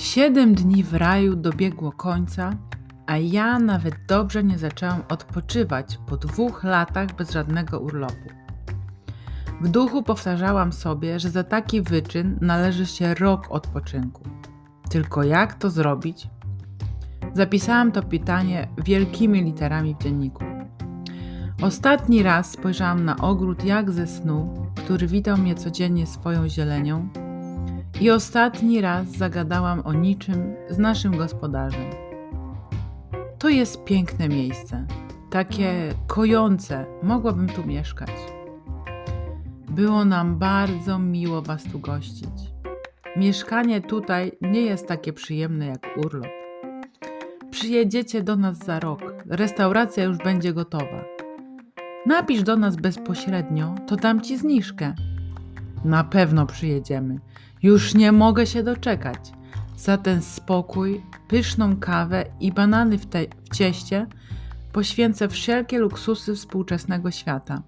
Siedem dni w raju dobiegło końca, a ja nawet dobrze nie zaczęłam odpoczywać po dwóch latach bez żadnego urlopu. W duchu powtarzałam sobie, że za taki wyczyn należy się rok odpoczynku. Tylko jak to zrobić? Zapisałam to pytanie wielkimi literami w dzienniku. Ostatni raz spojrzałam na ogród jak ze snu, który witał mnie codziennie swoją zielenią, i ostatni raz zagadałam o niczym z naszym gospodarzem. To jest piękne miejsce, takie kojące, mogłabym tu mieszkać. Było nam bardzo miło Was tu gościć. Mieszkanie tutaj nie jest takie przyjemne jak urlop. Przyjedziecie do nas za rok, restauracja już będzie gotowa. Napisz do nas bezpośrednio, to dam Ci zniżkę. Na pewno przyjedziemy. Już nie mogę się doczekać. Za ten spokój, pyszną kawę i banany w, te, w cieście poświęcę wszelkie luksusy współczesnego świata.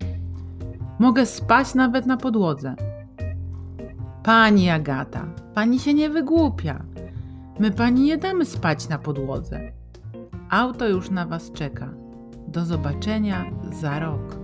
Mogę spać nawet na podłodze. Pani Agata, pani się nie wygłupia. My pani nie damy spać na podłodze. Auto już na was czeka. Do zobaczenia za rok.